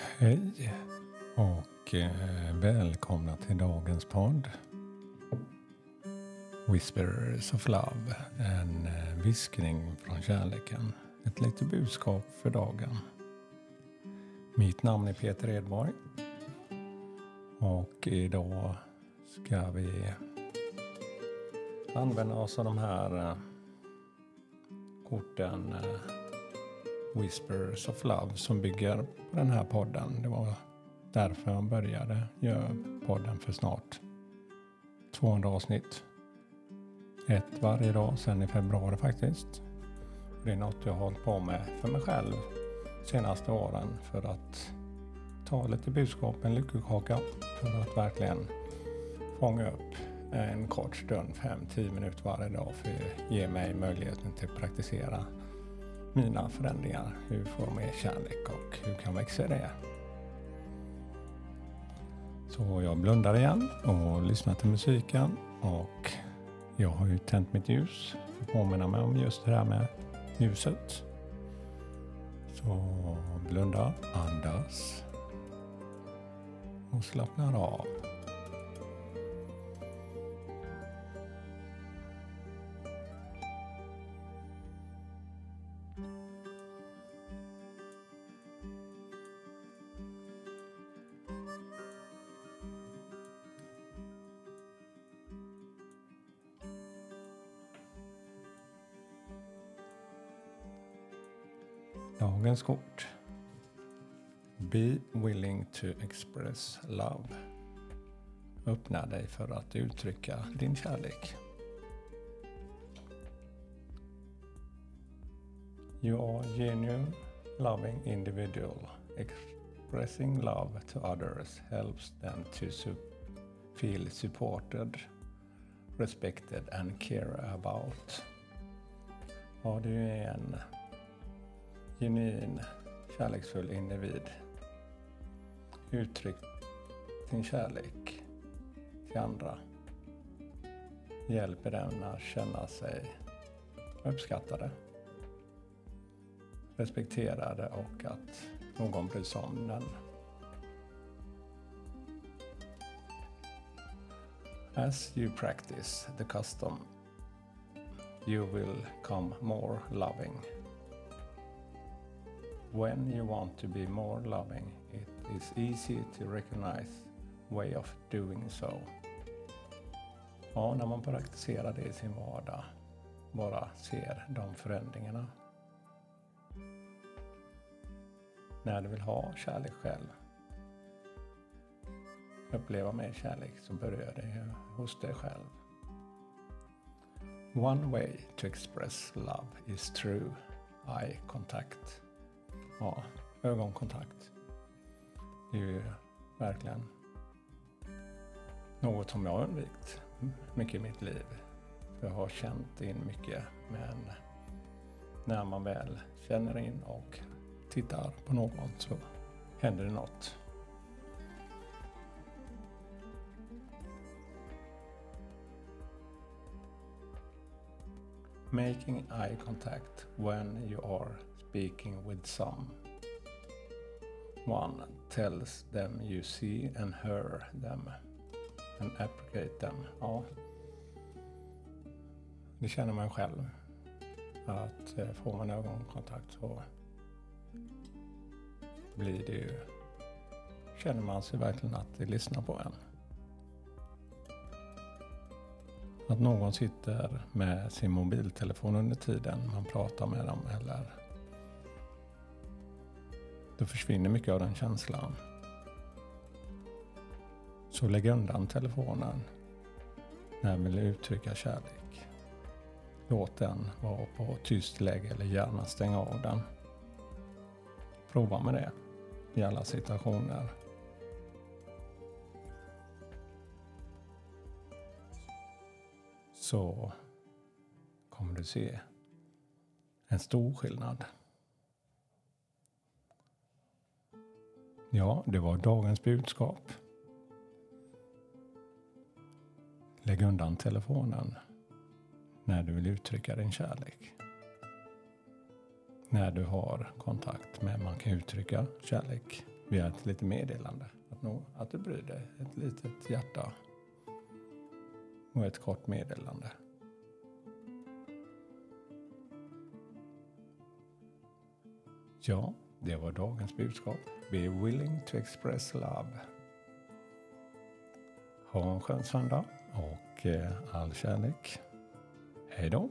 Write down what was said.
Hej och eh, välkomna till dagens podd. Whispers of Love, en eh, viskning från kärleken. Ett litet budskap för dagen. Mitt namn är Peter Edborg. Och idag ska vi använda oss av de här eh, korten Whispers of Love som bygger på den här podden. Det var därför jag började göra podden för snart 200 avsnitt. Ett varje dag sedan i februari faktiskt. Det är något jag har hållit på med för mig själv senaste åren för att ta lite budskap, en lyckokaka för att verkligen fånga upp en kort stund, 5-10 minuter varje dag för att ge mig möjligheten till att praktisera mina förändringar. Hur får jag mer kärlek och hur kan jag växa i det? Så jag blundar igen och lyssnar till musiken och jag har ju tänt mitt ljus för att påminna mig om just det här med ljuset. Så blunda, andas och slappnar av. Dagens kort. Be willing to express love. Öppna dig för att uttrycka din kärlek. You are genuine, loving individual. Expressing love to others helps them to su feel supported, respected and care about. Ja, du är en genuin, kärleksfull individ. Uttryck din kärlek till andra. Hjälper dem att känna sig uppskattade, respekterade och att någon bryr sig om den. As you practice the custom, you will come more loving when you want to be more loving, it is easy to recognize way of doing so. Ja, när man praktiserar det i sin vardag, bara ser de förändringarna. När du vill ha kärlek själv, uppleva mer kärlek, så börjar det hos dig själv. One way to express love is through eye contact ja, ögonkontakt. Det är ju verkligen något som jag har undvikit mycket i mitt liv. Jag har känt in mycket, men när man väl känner in och tittar på någon så händer det något. Making eye contact when you are speaking with some. One tells them you see and hear them and appreciate them. Ja, det känner man själv. Att eh, får man ögonkontakt så blir det ju, känner man sig verkligen att det lyssnar på en. Att någon sitter med sin mobiltelefon under tiden man pratar med dem eller då försvinner mycket av den känslan. Så lägg undan telefonen när du vill uttrycka kärlek. Låt den vara på tyst läge eller gärna stänga av den. Prova med det i alla situationer. Så kommer du se en stor skillnad. Ja, det var dagens budskap. Lägg undan telefonen när du vill uttrycka din kärlek. När du har kontakt med, man kan uttrycka kärlek via ett litet meddelande. Att, nå, att du bryr dig. Ett litet hjärta och ett kort meddelande. Ja, det var dagens budskap. Be willing to express love. Ha en skön söndag och eh, all kärlek. Hej då!